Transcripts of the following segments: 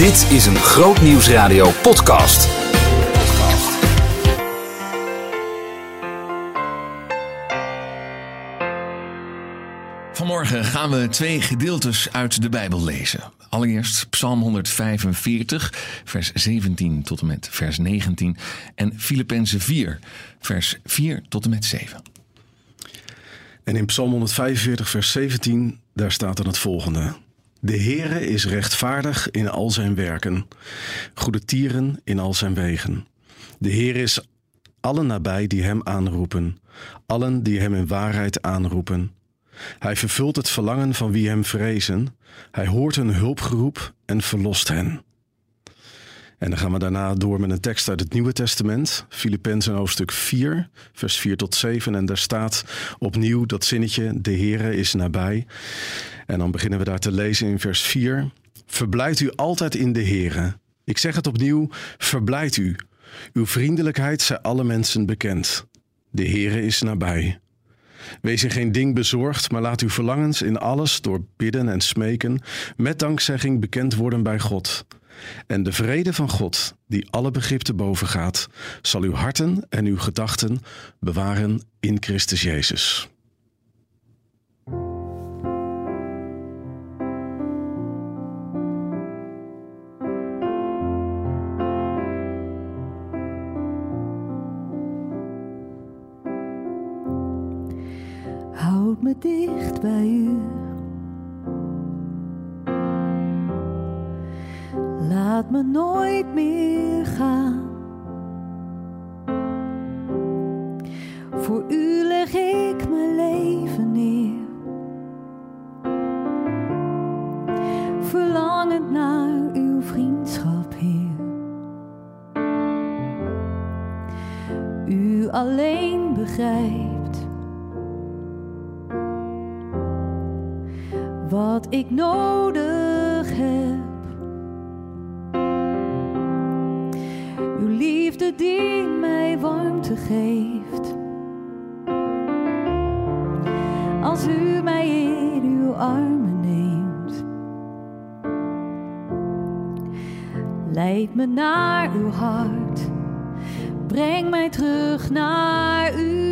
Dit is een Groot Nieuwsradio podcast. Vanmorgen gaan we twee gedeeltes uit de Bijbel lezen. Allereerst Psalm 145, vers 17 tot en met vers 19 en Filippenzen 4, vers 4 tot en met 7. En in Psalm 145, vers 17, daar staat dan het volgende. De Heere is rechtvaardig in al zijn werken, goede tieren in al zijn wegen. De Heer is allen nabij die hem aanroepen, allen die hem in waarheid aanroepen. Hij vervult het verlangen van wie hem vrezen. Hij hoort hun hulpgeroep en verlost hen. En dan gaan we daarna door met een tekst uit het Nieuwe Testament, Filippenzen hoofdstuk 4, vers 4 tot 7. En daar staat opnieuw dat zinnetje, de Heere is nabij. En dan beginnen we daar te lezen in vers 4. Verblijd u altijd in de Heere. Ik zeg het opnieuw, verblijd u. Uw vriendelijkheid zij alle mensen bekend. De Heere is nabij. Wees in geen ding bezorgd, maar laat uw verlangens in alles door bidden en smeken met dankzegging bekend worden bij God. En de vrede van God, die alle begrip te boven gaat, zal uw harten en uw gedachten bewaren in Christus Jezus. Houd me dicht bij u. Laat me nooit meer gaan. Voor u leg ik mijn leven neer. Verlangend naar uw vriendschap, Heer. U alleen begrijpt wat ik nodig heb. Die mij warmte geeft. Als u mij in uw armen neemt. Leid me naar uw hart. Breng mij terug naar u.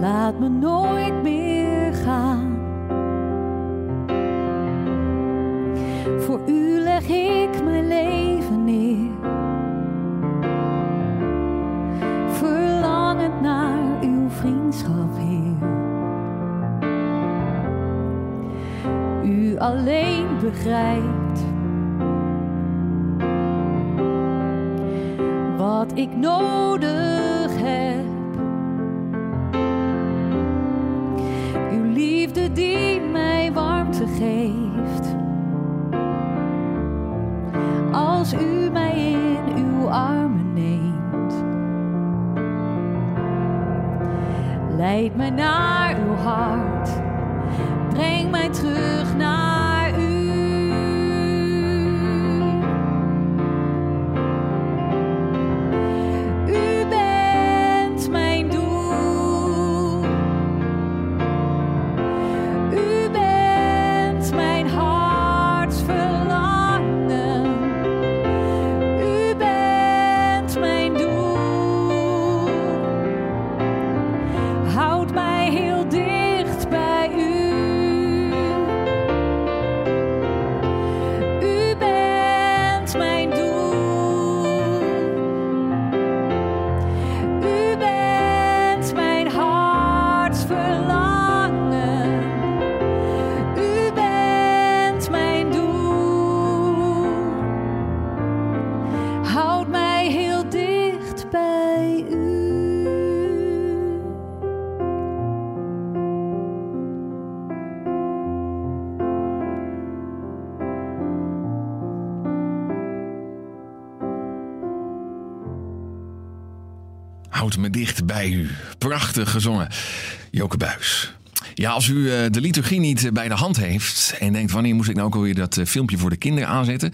Laat me nooit meer gaan. Voor u leg ik mijn leven neer. Verlangend naar uw vriendschap, Heer. U alleen begrijpt wat ik nodig U mij in uw armen neemt. Leid mij naar uw hart. Breng mij terug naar gezongen. Joke Buis. Ja, als u eh, de liturgie niet bij de hand heeft en denkt wanneer moest ik nou ook alweer dat eh, filmpje voor de kinderen aanzetten,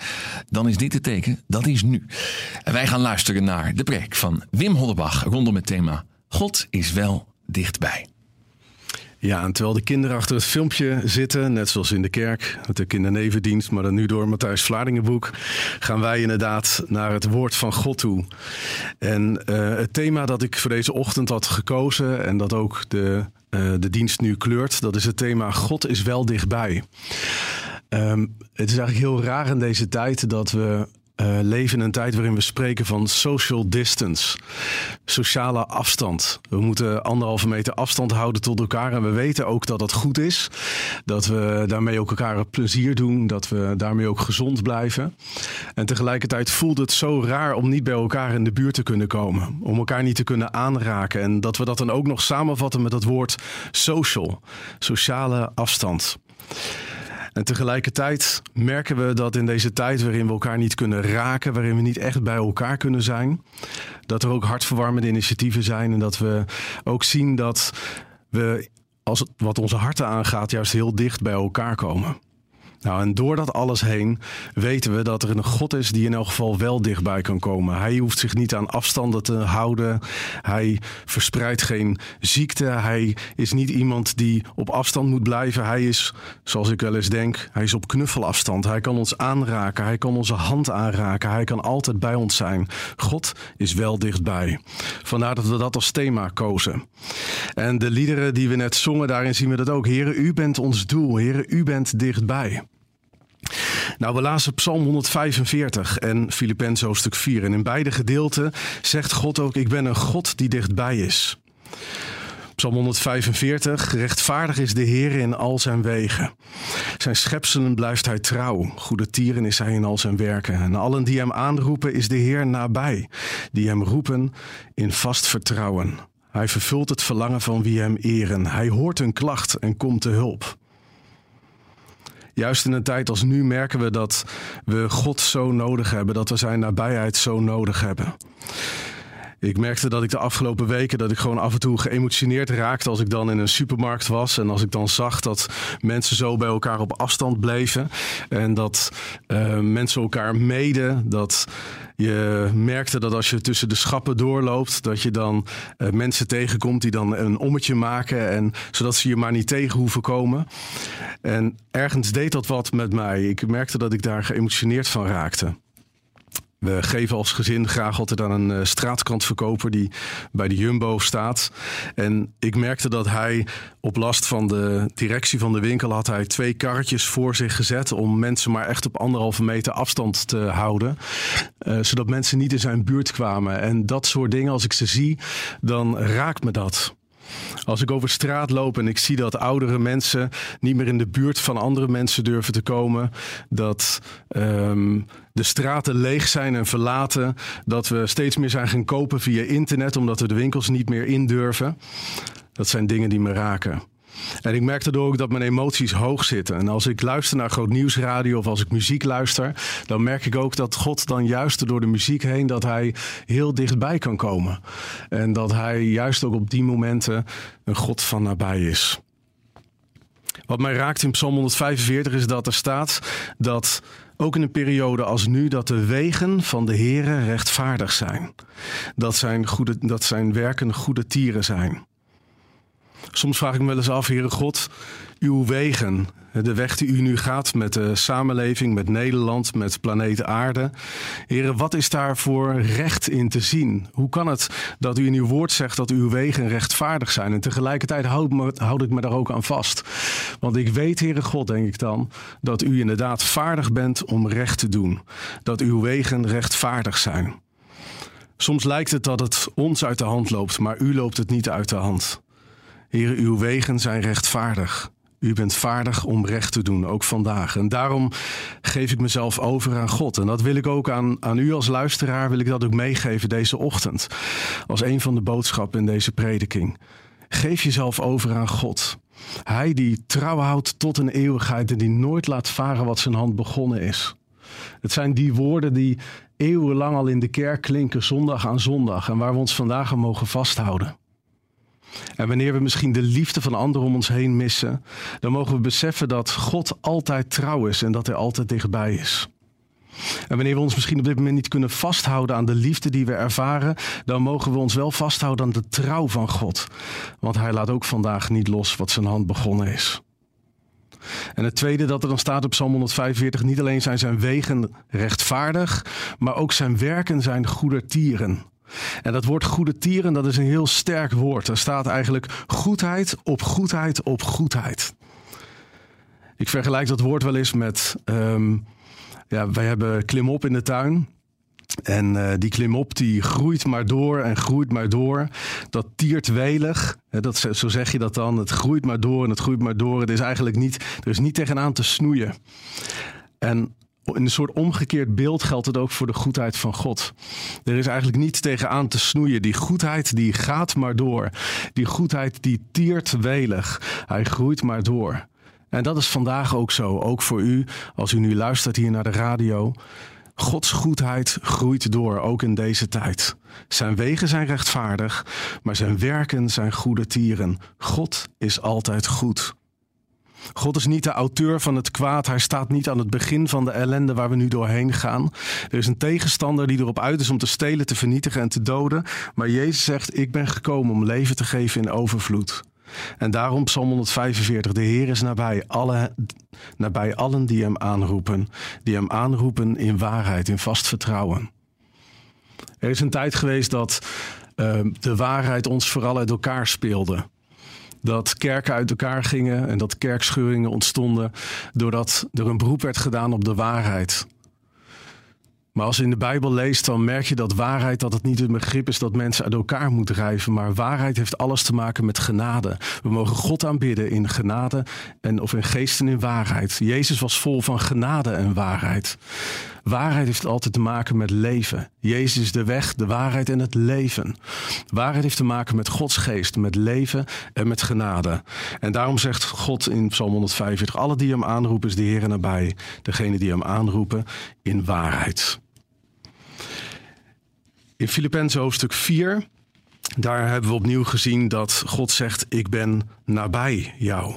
dan is dit het teken. Dat is nu. En wij gaan luisteren naar de preek van Wim Hollebach rondom het thema God is wel dichtbij. Ja, en terwijl de kinderen achter het filmpje zitten, net zoals in de kerk, met de kindernevendienst, maar dan nu door Matthijs Vlaardingenboek, gaan wij inderdaad naar het woord van God toe. En uh, het thema dat ik voor deze ochtend had gekozen en dat ook de, uh, de dienst nu kleurt, dat is het thema God is wel dichtbij. Um, het is eigenlijk heel raar in deze tijd dat we uh, leven in een tijd waarin we spreken van social distance, sociale afstand. We moeten anderhalve meter afstand houden tot elkaar en we weten ook dat dat goed is. Dat we daarmee ook elkaar plezier doen, dat we daarmee ook gezond blijven. En tegelijkertijd voelt het zo raar om niet bij elkaar in de buurt te kunnen komen, om elkaar niet te kunnen aanraken en dat we dat dan ook nog samenvatten met dat woord social, sociale afstand. En tegelijkertijd merken we dat in deze tijd waarin we elkaar niet kunnen raken, waarin we niet echt bij elkaar kunnen zijn, dat er ook hartverwarmende initiatieven zijn en dat we ook zien dat we, als wat onze harten aangaat, juist heel dicht bij elkaar komen. Nou, en door dat alles heen weten we dat er een God is die in elk geval wel dichtbij kan komen. Hij hoeft zich niet aan afstanden te houden. Hij verspreidt geen ziekte. Hij is niet iemand die op afstand moet blijven. Hij is, zoals ik wel eens denk, hij is op knuffelafstand. Hij kan ons aanraken. Hij kan onze hand aanraken. Hij kan altijd bij ons zijn. God is wel dichtbij. Vandaar dat we dat als thema kozen. En de liederen die we net zongen, daarin zien we dat ook. Heren, u bent ons doel. Heren, u bent dichtbij. Nou, we lazen Psalm 145 en Filippenzen hoofdstuk 4. En in beide gedeelten zegt God ook: Ik ben een God die dichtbij is. Psalm 145. Rechtvaardig is de Heer in al zijn wegen. Zijn schepselen blijft hij trouw. Goede tieren is hij in al zijn werken. En allen die hem aanroepen is de Heer nabij. Die hem roepen in vast vertrouwen. Hij vervult het verlangen van wie hem eren. Hij hoort hun klacht en komt te hulp. Juist in een tijd als nu merken we dat we God zo nodig hebben, dat we zijn nabijheid zo nodig hebben. Ik merkte dat ik de afgelopen weken dat ik gewoon af en toe geëmotioneerd raakte als ik dan in een supermarkt was en als ik dan zag dat mensen zo bij elkaar op afstand bleven en dat uh, mensen elkaar meden, dat je merkte dat als je tussen de schappen doorloopt, dat je dan uh, mensen tegenkomt die dan een ommetje maken. En, zodat ze je maar niet tegen hoeven komen. En ergens deed dat wat met mij. Ik merkte dat ik daar geëmotioneerd van raakte. We geven als gezin graag altijd aan een straatkrantverkoper die bij de Jumbo staat. En ik merkte dat hij op last van de directie van de winkel had hij twee karretjes voor zich gezet om mensen maar echt op anderhalve meter afstand te houden. Uh, zodat mensen niet in zijn buurt kwamen. En dat soort dingen, als ik ze zie, dan raakt me dat. Als ik over straat loop en ik zie dat oudere mensen niet meer in de buurt van andere mensen durven te komen, dat um, de straten leeg zijn en verlaten, dat we steeds meer zijn gaan kopen via internet omdat we de winkels niet meer indurven, dat zijn dingen die me raken. En ik merk daardoor ook dat mijn emoties hoog zitten. En als ik luister naar groot nieuwsradio of als ik muziek luister, dan merk ik ook dat God dan juist door de muziek heen dat hij heel dichtbij kan komen. En dat hij juist ook op die momenten een God van nabij is. Wat mij raakt in Psalm 145 is dat er staat dat ook in een periode als nu dat de wegen van de Here rechtvaardig zijn. Dat zijn, goede, dat zijn werken goede tieren zijn. Soms vraag ik me wel eens af, Heere God, uw wegen, de weg die u nu gaat met de samenleving, met Nederland, met planeet Aarde. Heren, wat is daar voor recht in te zien? Hoe kan het dat u in uw woord zegt dat uw wegen rechtvaardig zijn? En tegelijkertijd houd, me, houd ik me daar ook aan vast. Want ik weet, Heere God, denk ik dan, dat u inderdaad vaardig bent om recht te doen. Dat uw wegen rechtvaardig zijn. Soms lijkt het dat het ons uit de hand loopt, maar u loopt het niet uit de hand. Heer, uw wegen zijn rechtvaardig. U bent vaardig om recht te doen, ook vandaag. En daarom geef ik mezelf over aan God. En dat wil ik ook aan, aan u als luisteraar, wil ik dat ook meegeven deze ochtend. Als een van de boodschappen in deze prediking. Geef jezelf over aan God. Hij die trouw houdt tot een eeuwigheid en die nooit laat varen wat zijn hand begonnen is. Het zijn die woorden die eeuwenlang al in de kerk klinken, zondag aan zondag, en waar we ons vandaag aan mogen vasthouden. En wanneer we misschien de liefde van anderen om ons heen missen, dan mogen we beseffen dat God altijd trouw is en dat Hij altijd dichtbij is. En wanneer we ons misschien op dit moment niet kunnen vasthouden aan de liefde die we ervaren, dan mogen we ons wel vasthouden aan de trouw van God. Want Hij laat ook vandaag niet los wat zijn hand begonnen is. En het tweede dat er dan staat op Psalm 145, niet alleen zijn zijn wegen rechtvaardig, maar ook zijn werken zijn goedertieren. En dat woord goedertieren, dat is een heel sterk woord. Er staat eigenlijk goedheid op goedheid op goedheid. Ik vergelijk dat woord wel eens met, um, ja, wij hebben klimop in de tuin. En uh, die klimop die groeit maar door en groeit maar door. Dat tiert welig. Dat, zo zeg je dat dan. Het groeit maar door en het groeit maar door. Het is eigenlijk niet, er is niet tegenaan te snoeien. En een soort omgekeerd beeld geldt het ook voor de goedheid van God. Er is eigenlijk niets tegenaan te snoeien. Die goedheid die gaat maar door. Die goedheid die tiert welig. Hij groeit maar door. En dat is vandaag ook zo. Ook voor u, als u nu luistert hier naar de radio. Gods goedheid groeit door, ook in deze tijd. Zijn wegen zijn rechtvaardig, maar zijn werken zijn goede tieren. God is altijd goed. God is niet de auteur van het kwaad. Hij staat niet aan het begin van de ellende waar we nu doorheen gaan. Er is een tegenstander die erop uit is om te stelen, te vernietigen en te doden. Maar Jezus zegt: Ik ben gekomen om leven te geven in overvloed. En daarom Psalm 145, de Heer is nabij, alle, nabij allen die hem aanroepen. Die hem aanroepen in waarheid, in vast vertrouwen. Er is een tijd geweest dat uh, de waarheid ons vooral uit elkaar speelde. Dat kerken uit elkaar gingen en dat kerkscheuringen ontstonden doordat er een beroep werd gedaan op de waarheid. Maar als je in de Bijbel leest, dan merk je dat waarheid dat het niet het begrip is dat mensen uit elkaar moeten drijven. Maar waarheid heeft alles te maken met genade. We mogen God aanbidden in genade en of in geesten in waarheid. Jezus was vol van genade en waarheid. Waarheid heeft altijd te maken met leven. Jezus is de weg, de waarheid en het leven. Waarheid heeft te maken met Gods geest, met leven en met genade. En daarom zegt God in Psalm 145: Alle die hem aanroepen, is de Heer nabij. Degene die hem aanroepen in waarheid. In Filippenzen hoofdstuk 4, daar hebben we opnieuw gezien dat God zegt: Ik ben nabij jou.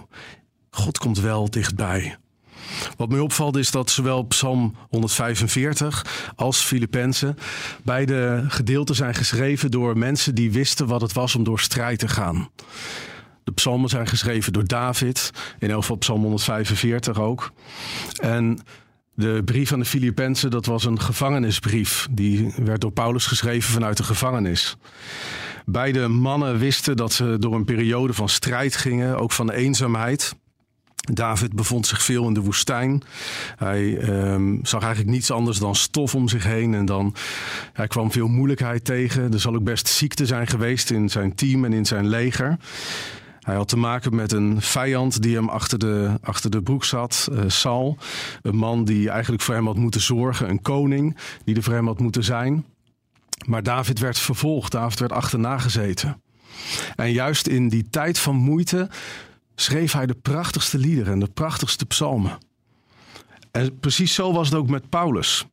God komt wel dichtbij. Wat mij opvalt is dat zowel Psalm 145 als Filippenzen beide gedeelten zijn geschreven door mensen die wisten wat het was om door strijd te gaan. De psalmen zijn geschreven door David, in elk geval Psalm 145 ook. En de brief aan de Filippenzen, dat was een gevangenisbrief. Die werd door Paulus geschreven vanuit de gevangenis. Beide mannen wisten dat ze door een periode van strijd gingen, ook van eenzaamheid. David bevond zich veel in de woestijn. Hij um, zag eigenlijk niets anders dan stof om zich heen. En dan hij kwam veel moeilijkheid tegen. Er zal ook best ziekte zijn geweest in zijn team en in zijn leger. Hij had te maken met een vijand die hem achter de, achter de broek zat, uh, Saul. Een man die eigenlijk voor hem had moeten zorgen, een koning die er voor hem had moeten zijn. Maar David werd vervolgd, David werd achterna gezeten. En juist in die tijd van moeite schreef hij de prachtigste liederen en de prachtigste psalmen. En precies zo was het ook met Paulus.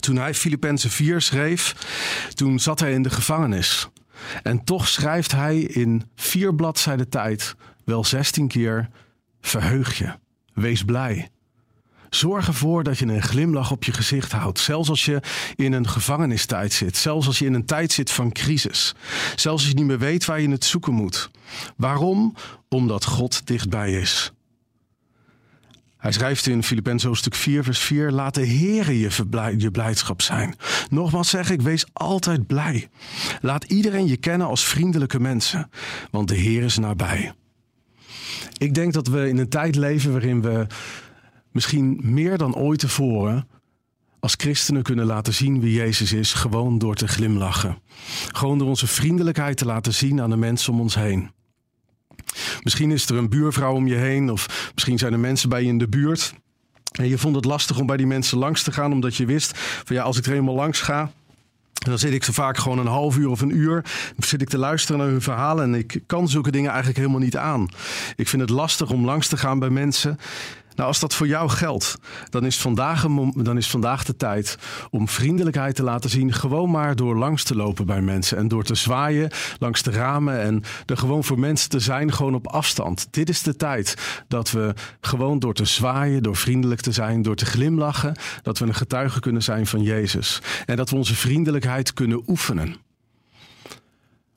Toen hij Filippenzen 4 schreef, toen zat hij in de gevangenis. En toch schrijft hij in vier bladzijden tijd wel 16 keer: verheug je, wees blij. Zorg ervoor dat je een glimlach op je gezicht houdt. Zelfs als je in een gevangenistijd zit. Zelfs als je in een tijd zit van crisis. Zelfs als je niet meer weet waar je het zoeken moet. Waarom? Omdat God dichtbij is. Hij schrijft in Filippenzen hoofdstuk 4, vers 4: Laat de Heere je, je blijdschap zijn. Nogmaals zeg ik, wees altijd blij. Laat iedereen je kennen als vriendelijke mensen, want de Heer is nabij. Ik denk dat we in een tijd leven waarin we misschien meer dan ooit tevoren als christenen kunnen laten zien wie Jezus is, gewoon door te glimlachen. Gewoon door onze vriendelijkheid te laten zien aan de mensen om ons heen. Misschien is er een buurvrouw om je heen, of misschien zijn er mensen bij je in de buurt. En je vond het lastig om bij die mensen langs te gaan, omdat je wist van ja, als ik er eenmaal langs ga, dan zit ik zo vaak gewoon een half uur of een uur. Zit ik te luisteren naar hun verhalen. En ik kan zulke dingen eigenlijk helemaal niet aan. Ik vind het lastig om langs te gaan bij mensen. Nou, als dat voor jou geldt, dan is, vandaag dan is vandaag de tijd om vriendelijkheid te laten zien. Gewoon maar door langs te lopen bij mensen en door te zwaaien langs de ramen en er gewoon voor mensen te zijn, gewoon op afstand. Dit is de tijd dat we gewoon door te zwaaien, door vriendelijk te zijn, door te glimlachen, dat we een getuige kunnen zijn van Jezus. En dat we onze vriendelijkheid kunnen oefenen.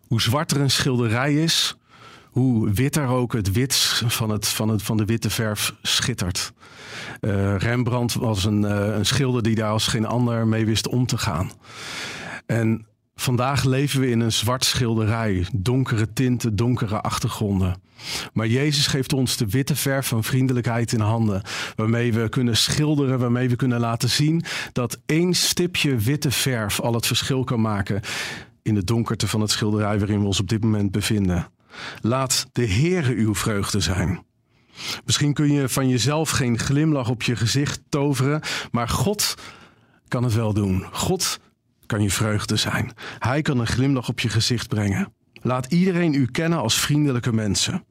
Hoe zwarter een schilderij is, hoe witter ook het wit van, het, van, het, van de witte verf schittert. Eh, Rembrandt was een, eh, een schilder die daar als geen ander mee wist om te gaan. En vandaag leven we in een zwart schilderij, donkere tinten, donkere achtergronden. Maar Jezus geeft ons de witte verf van vriendelijkheid in handen, waarmee we kunnen schilderen, waarmee we kunnen laten zien dat één stipje witte verf al het verschil kan maken in de donkerte van het schilderij waarin we ons op dit moment bevinden. Laat de Heere uw vreugde zijn. Misschien kun je van jezelf geen glimlach op je gezicht toveren, maar God kan het wel doen. God kan je vreugde zijn. Hij kan een glimlach op je gezicht brengen. Laat iedereen u kennen als vriendelijke mensen.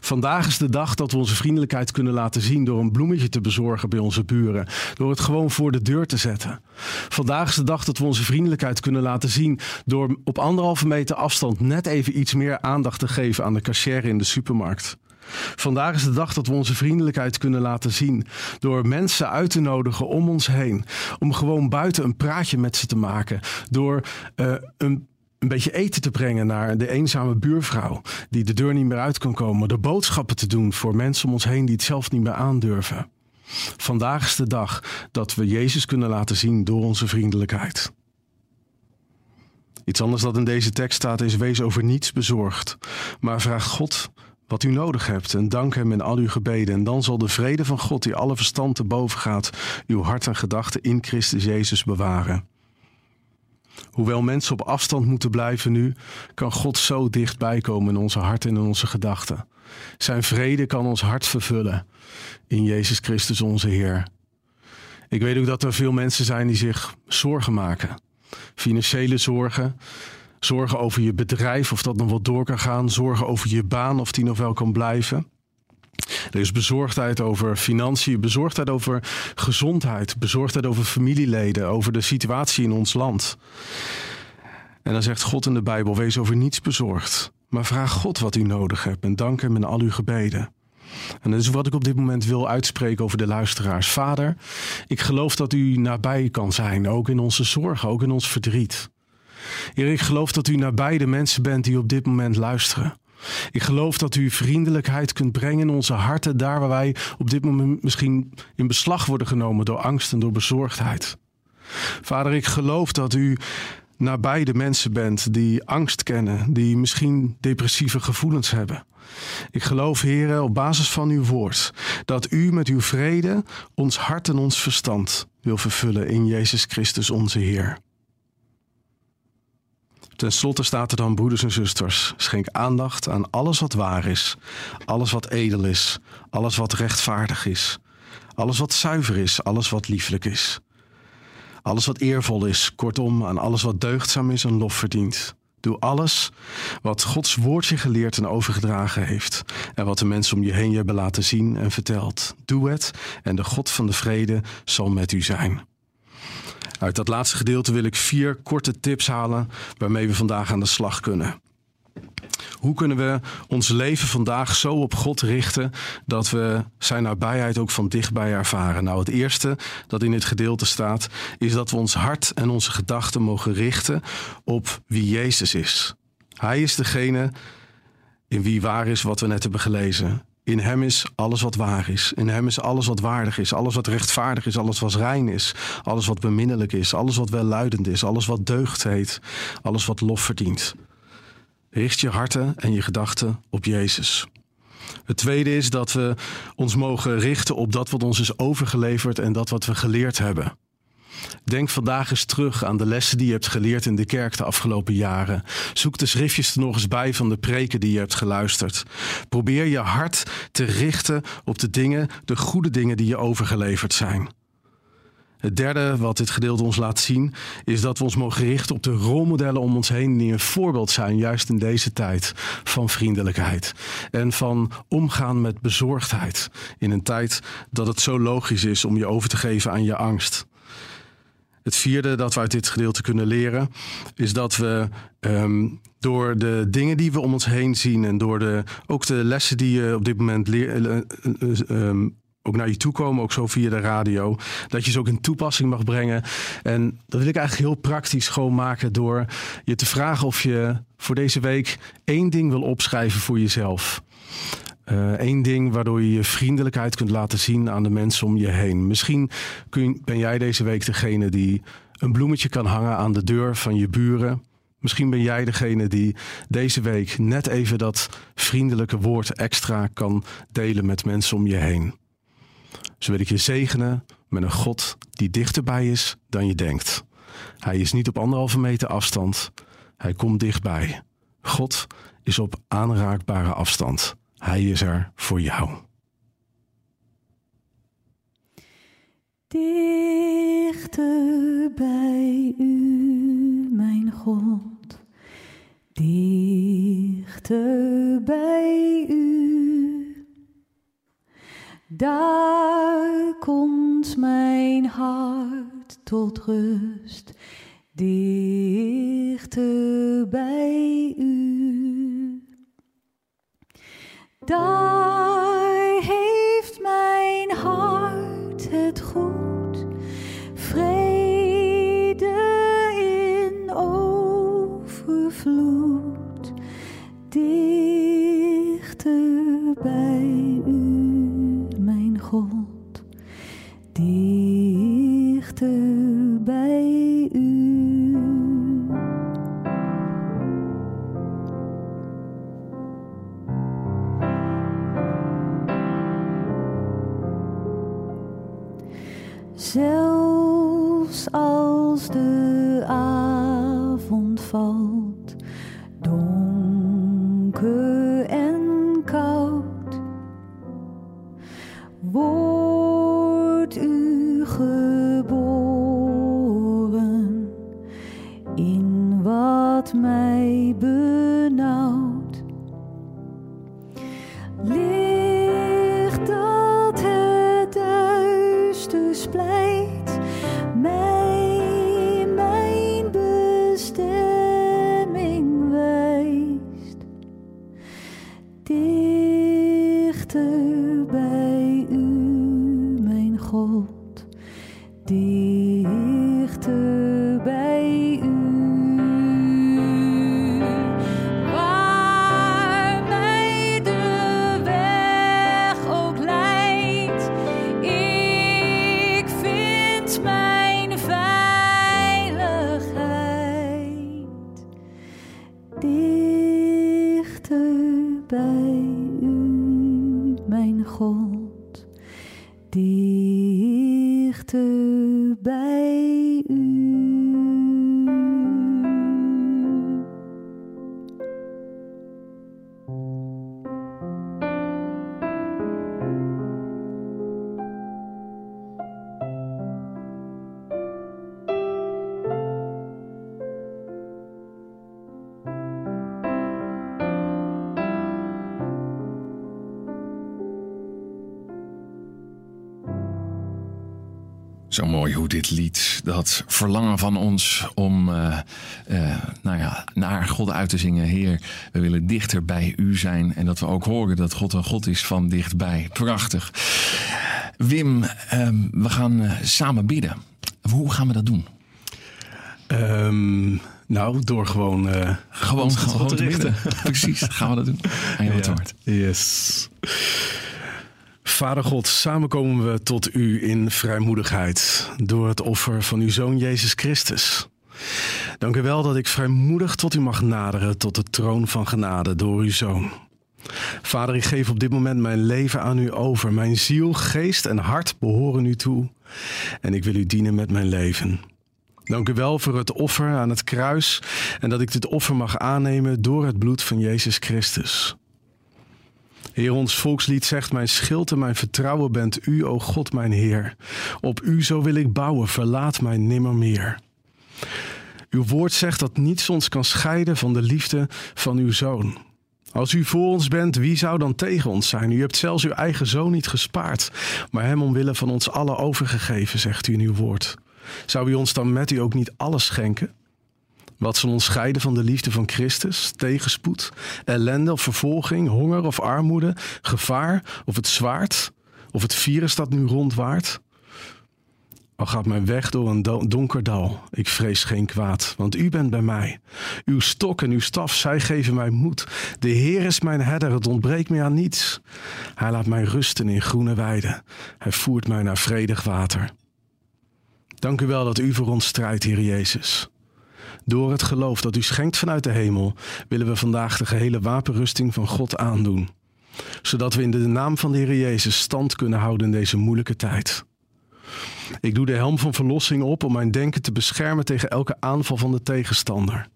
Vandaag is de dag dat we onze vriendelijkheid kunnen laten zien door een bloemetje te bezorgen bij onze buren, door het gewoon voor de deur te zetten. Vandaag is de dag dat we onze vriendelijkheid kunnen laten zien door op anderhalve meter afstand net even iets meer aandacht te geven aan de cashier in de supermarkt. Vandaag is de dag dat we onze vriendelijkheid kunnen laten zien door mensen uit te nodigen om ons heen. Om gewoon buiten een praatje met ze te maken. Door uh, een een beetje eten te brengen naar de eenzame buurvrouw die de deur niet meer uit kan komen. De boodschappen te doen voor mensen om ons heen die het zelf niet meer aandurven. Vandaag is de dag dat we Jezus kunnen laten zien door onze vriendelijkheid. Iets anders dat in deze tekst staat is: wees over niets bezorgd, maar vraag God wat u nodig hebt en dank Hem in al uw gebeden. En dan zal de vrede van God, die alle verstand te boven gaat, uw hart en gedachten in Christus Jezus bewaren. Hoewel mensen op afstand moeten blijven nu, kan God zo dichtbij komen in onze harten en in onze gedachten. Zijn vrede kan ons hart vervullen in Jezus Christus onze Heer. Ik weet ook dat er veel mensen zijn die zich zorgen maken. Financiële zorgen, zorgen over je bedrijf of dat nog wel door kan gaan, zorgen over je baan of die nog wel kan blijven. Er is bezorgdheid over financiën, bezorgdheid over gezondheid, bezorgdheid over familieleden, over de situatie in ons land. En dan zegt God in de Bijbel: wees over niets bezorgd, maar vraag God wat u nodig hebt en dank Hem in al uw gebeden. En dat is wat ik op dit moment wil uitspreken over de luisteraars. Vader, ik geloof dat u nabij kan zijn, ook in onze zorgen, ook in ons verdriet. Heer, ik geloof dat u nabij de mensen bent die op dit moment luisteren. Ik geloof dat u vriendelijkheid kunt brengen in onze harten, daar waar wij op dit moment misschien in beslag worden genomen door angst en door bezorgdheid. Vader, ik geloof dat u nabij de mensen bent die angst kennen, die misschien depressieve gevoelens hebben. Ik geloof, heren, op basis van uw woord, dat u met uw vrede ons hart en ons verstand wil vervullen in Jezus Christus onze Heer. Ten slotte staat er dan, broeders en zusters, schenk aandacht aan alles wat waar is, alles wat edel is, alles wat rechtvaardig is, alles wat zuiver is, alles wat lieflijk is, alles wat eervol is, kortom aan alles wat deugdzaam is en lof verdient. Doe alles wat Gods woord je geleerd en overgedragen heeft en wat de mensen om je heen je hebben laten zien en verteld. Doe het en de God van de vrede zal met u zijn. Uit dat laatste gedeelte wil ik vier korte tips halen waarmee we vandaag aan de slag kunnen. Hoe kunnen we ons leven vandaag zo op God richten dat we zijn nabijheid ook van dichtbij ervaren? Nou, het eerste dat in dit gedeelte staat, is dat we ons hart en onze gedachten mogen richten op wie Jezus is. Hij is degene in wie waar is wat we net hebben gelezen. In hem is alles wat waar is. In hem is alles wat waardig is. Alles wat rechtvaardig is. Alles wat rein is. Alles wat beminnelijk is. Alles wat welluidend is. Alles wat deugd heet. Alles wat lof verdient. Richt je harten en je gedachten op Jezus. Het tweede is dat we ons mogen richten op dat wat ons is overgeleverd en dat wat we geleerd hebben. Denk vandaag eens terug aan de lessen die je hebt geleerd in de kerk de afgelopen jaren. Zoek de schriftjes er nog eens bij van de preken die je hebt geluisterd. Probeer je hart te richten op de dingen, de goede dingen die je overgeleverd zijn. Het derde wat dit gedeelte ons laat zien, is dat we ons mogen richten op de rolmodellen om ons heen die een voorbeeld zijn, juist in deze tijd van vriendelijkheid en van omgaan met bezorgdheid. In een tijd dat het zo logisch is om je over te geven aan je angst. Het vierde dat we uit dit gedeelte kunnen leren, is dat we ehm, door de dingen die we om ons heen zien en door de, ook de lessen die je op dit moment leert ook naar je toe komen, ook zo via de radio. Dat je ze ook in toepassing mag brengen. En dat wil ik eigenlijk heel praktisch gewoon maken door je te vragen of je voor deze week één ding wil opschrijven voor jezelf. Eén eh, ding waardoor je je vriendelijkheid kunt laten zien aan de mensen om je heen. Misschien kun, ben jij deze week degene die een bloemetje kan hangen aan de deur van je buren. Misschien ben jij degene die deze week net even dat vriendelijke woord extra kan delen met mensen om je heen. Zo wil ik je zegenen met een God die dichterbij is dan je denkt. Hij is niet op anderhalve meter afstand. Hij komt dichtbij. God is op aanraakbare afstand. Hij is er voor jou. Dichter bij u, mijn God. Dichter bij u. Daar komt mijn hart tot rust, dichter bij u. Daar heeft mijn hart het goed, vrede in overvloed, dichter bij u. God, dichter mooi hoe dit lied, dat verlangen van ons om uh, uh, nou ja, naar God uit te zingen. Heer, we willen dichter bij u zijn. En dat we ook horen dat God een God is van dichtbij. Prachtig. Wim, uh, we gaan uh, samen bidden. Hoe gaan we dat doen? Um, nou, door gewoon. gewoon, gewoon te richten. Precies, gaan we dat doen. Aan jou het woord. Yes. Vader God, samen komen we tot u in vrijmoedigheid door het offer van uw Zoon Jezus Christus. Dank u wel dat ik vrijmoedig tot u mag naderen, tot de troon van genade door uw Zoon. Vader, ik geef op dit moment mijn leven aan u over. Mijn ziel, geest en hart behoren u toe. En ik wil u dienen met mijn leven. Dank u wel voor het offer aan het kruis en dat ik dit offer mag aannemen door het bloed van Jezus Christus. Heer, ons volkslied zegt: Mijn schild en mijn vertrouwen bent u, o God, mijn Heer. Op u zo wil ik bouwen, verlaat mij nimmer meer. Uw woord zegt dat niets ons kan scheiden van de liefde van uw zoon. Als u voor ons bent, wie zou dan tegen ons zijn? U hebt zelfs uw eigen zoon niet gespaard, maar hem omwille van ons allen overgegeven, zegt u in uw woord. Zou u ons dan met u ook niet alles schenken? Wat zal ons scheiden van de liefde van Christus? Tegenspoed, ellende of vervolging, honger of armoede, gevaar of het zwaard? Of het virus dat nu rondwaart? Al gaat mijn weg door een donker dal, ik vrees geen kwaad, want u bent bij mij. Uw stok en uw staf, zij geven mij moed. De Heer is mijn herder, het ontbreekt mij aan niets. Hij laat mij rusten in groene weiden. Hij voert mij naar vredig water. Dank u wel dat u voor ons strijdt, Heer Jezus. Door het geloof dat u schenkt vanuit de hemel, willen we vandaag de gehele wapenrusting van God aandoen. Zodat we in de naam van de Heer Jezus stand kunnen houden in deze moeilijke tijd. Ik doe de helm van verlossing op om mijn denken te beschermen tegen elke aanval van de tegenstander.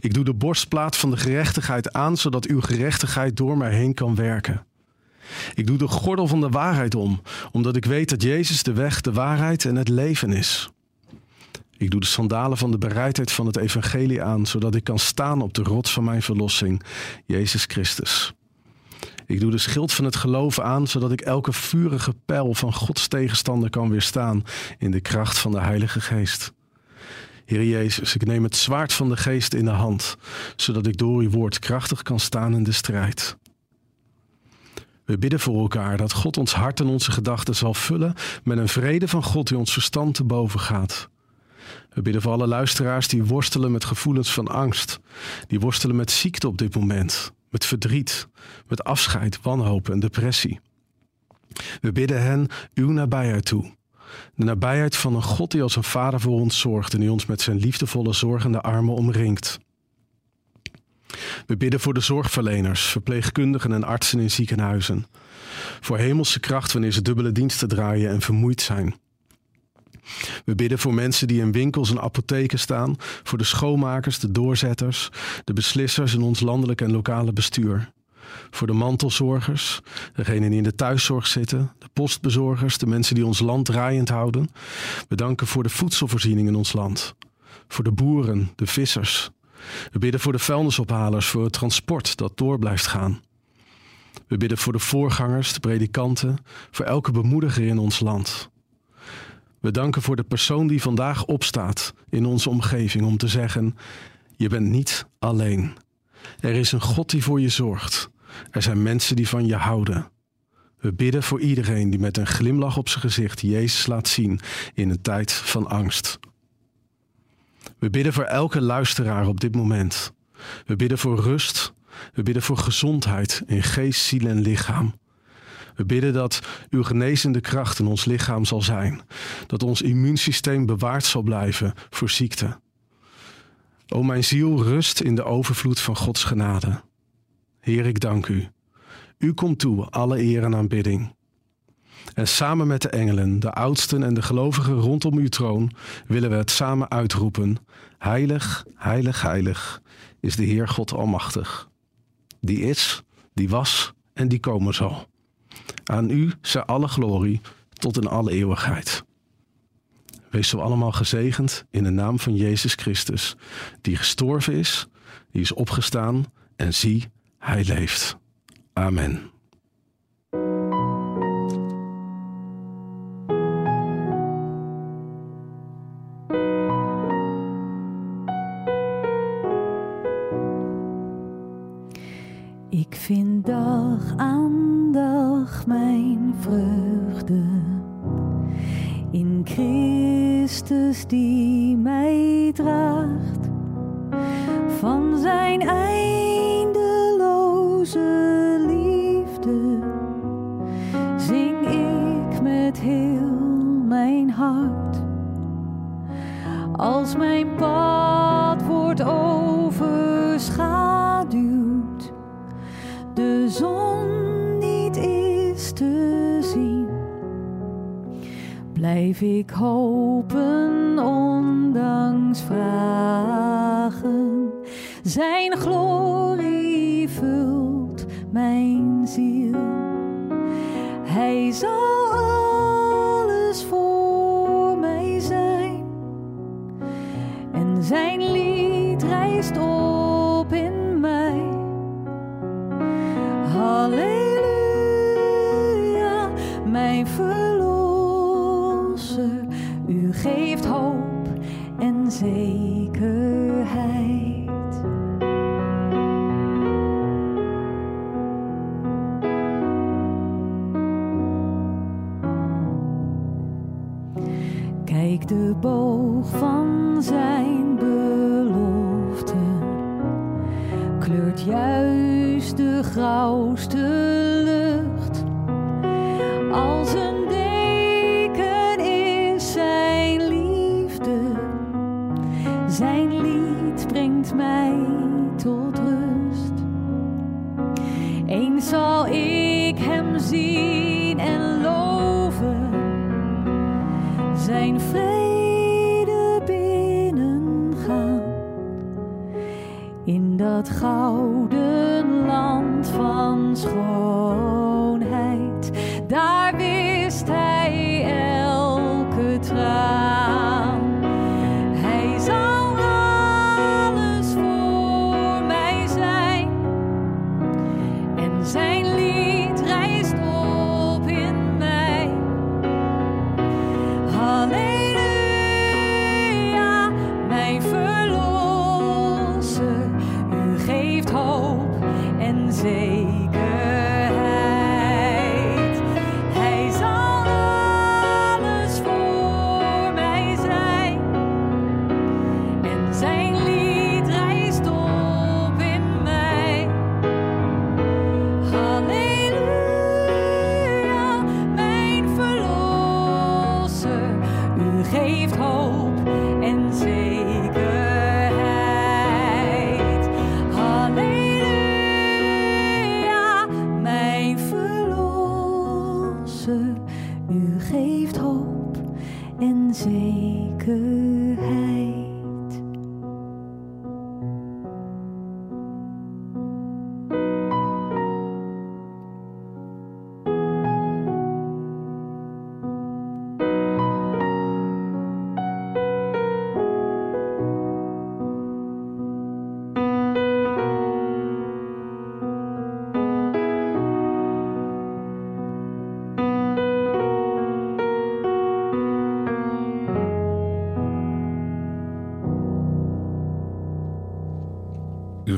Ik doe de borstplaat van de gerechtigheid aan, zodat uw gerechtigheid door mij heen kan werken. Ik doe de gordel van de waarheid om, omdat ik weet dat Jezus de weg, de waarheid en het leven is. Ik doe de sandalen van de bereidheid van het evangelie aan, zodat ik kan staan op de rots van mijn verlossing, Jezus Christus. Ik doe de schild van het geloof aan, zodat ik elke vurige pijl van Gods tegenstander kan weerstaan in de kracht van de Heilige Geest. Heer Jezus, ik neem het zwaard van de Geest in de hand, zodat ik door uw woord krachtig kan staan in de strijd. We bidden voor elkaar dat God ons hart en onze gedachten zal vullen met een vrede van God die ons verstand te boven gaat. We bidden voor alle luisteraars die worstelen met gevoelens van angst, die worstelen met ziekte op dit moment, met verdriet, met afscheid, wanhoop en depressie. We bidden hen uw nabijheid toe. De nabijheid van een God die als een vader voor ons zorgt en die ons met zijn liefdevolle zorgende armen omringt. We bidden voor de zorgverleners, verpleegkundigen en artsen in ziekenhuizen. Voor hemelse kracht wanneer ze dubbele diensten draaien en vermoeid zijn. We bidden voor mensen die in winkels en apotheken staan, voor de schoonmakers, de doorzetters, de beslissers in ons landelijk en lokale bestuur. Voor de mantelzorgers, degenen die in de thuiszorg zitten, de postbezorgers, de mensen die ons land draaiend houden. We danken voor de voedselvoorziening in ons land. Voor de boeren, de vissers. We bidden voor de vuilnisophalers, voor het transport dat door blijft gaan. We bidden voor de voorgangers, de predikanten, voor elke bemoediger in ons land. We danken voor de persoon die vandaag opstaat in onze omgeving om te zeggen: Je bent niet alleen. Er is een God die voor je zorgt. Er zijn mensen die van je houden. We bidden voor iedereen die met een glimlach op zijn gezicht Jezus laat zien in een tijd van angst. We bidden voor elke luisteraar op dit moment. We bidden voor rust. We bidden voor gezondheid in geest, ziel en lichaam. We bidden dat uw genezende kracht in ons lichaam zal zijn. Dat ons immuunsysteem bewaard zal blijven voor ziekte. O mijn ziel, rust in de overvloed van Gods genade. Heer, ik dank u. U komt toe, alle eer en aanbidding. En samen met de engelen, de oudsten en de gelovigen rondom uw troon willen we het samen uitroepen. Heilig, heilig, heilig is de Heer God Almachtig. Die is, die was en die komen zal. Aan u zij alle glorie tot in alle eeuwigheid. Wees zo allemaal gezegend in de naam van Jezus Christus, die gestorven is, die is opgestaan en zie, hij leeft. Amen. blijf ik hopen ondanks vragen. Zijn glorie vult mijn ziel. Hij zal boog van zijn beloften, kleurt juist de grauwste lucht. Als een deken is zijn liefde, zijn lied brengt mij tot rust. Eens gouden land van schoonheid,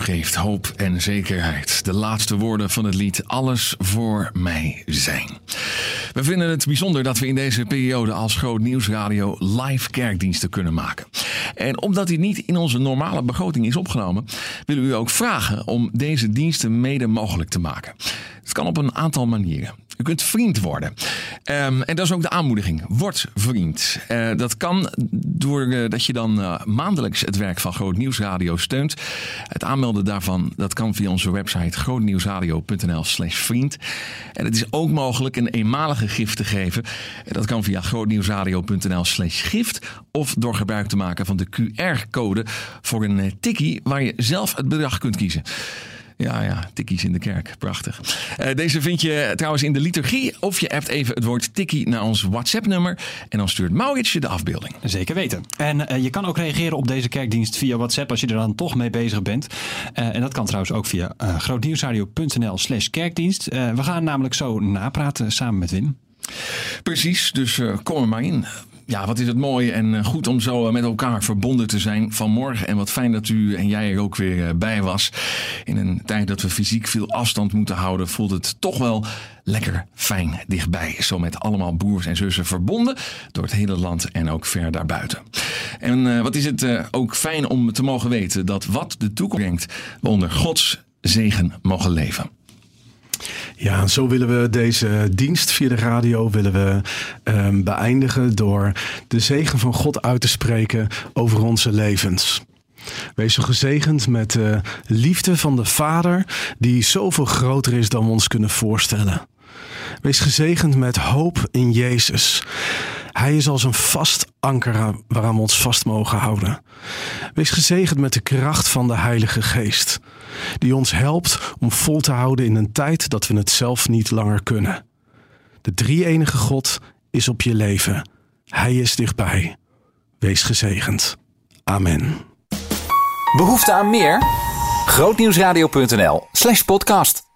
geeft hoop en zekerheid. De laatste woorden van het lied Alles voor mij zijn. We vinden het bijzonder dat we in deze periode als Groot Nieuwsradio live kerkdiensten kunnen maken. En omdat die niet in onze normale begroting is opgenomen, willen we u ook vragen om deze diensten mede mogelijk te maken. Het kan op een aantal manieren. U kunt vriend worden. Ehm, en dat is ook de aanmoediging. Word vriend. Eh, dat kan doordat dat je dan eh, maandelijks het werk van Groot Nieuwsradio steunt. Het aanmelden daarvan dat kan via onze website grootnieuwsradio.nl slash vriend. En het is ook mogelijk een eenmalige gift te geven. En dat kan via grootnieuwsradio.nl slash gift. Of door gebruik te maken van de QR-code voor een eh, tikkie waar je zelf het bedrag kunt kiezen. Ja, ja, tikkies in de kerk. Prachtig. Eh, deze vind je trouwens in de liturgie. Of je appt even het woord tikkie naar ons WhatsApp-nummer. En dan stuurt Maurits je de afbeelding. Zeker weten. En eh, je kan ook reageren op deze kerkdienst via WhatsApp als je er dan toch mee bezig bent. Eh, en dat kan trouwens ook via grootnieuwsradio.nl slash kerkdienst. We gaan namelijk zo napraten samen met Wim. Precies, dus kom er maar in. Ja, wat is het mooi en eh, goed om zo eh, met elkaar verbonden te zijn vanmorgen. En wat fijn dat u en jij er ook weer eh, bij was. In een tijd dat we fysiek veel afstand moeten houden, voelt het toch wel lekker fijn dichtbij. Zo met allemaal broers en zussen verbonden door het hele land en ook ver daarbuiten. En wat is het ook fijn om te mogen weten dat wat de toekomst brengt, we onder Gods zegen mogen leven. Ja, en zo willen we deze dienst via de radio willen we ehm, beëindigen door de zegen van God uit te spreken over onze levens. Wees gezegend met de liefde van de Vader, die zoveel groter is dan we ons kunnen voorstellen. Wees gezegend met hoop in Jezus. Hij is als een vast anker waaraan we ons vast mogen houden. Wees gezegend met de kracht van de Heilige Geest, die ons helpt om vol te houden in een tijd dat we het zelf niet langer kunnen. De drie-enige God is op je leven. Hij is dichtbij. Wees gezegend. Amen. Behoefte aan meer? Grootnieuwsradio.nl slash podcast.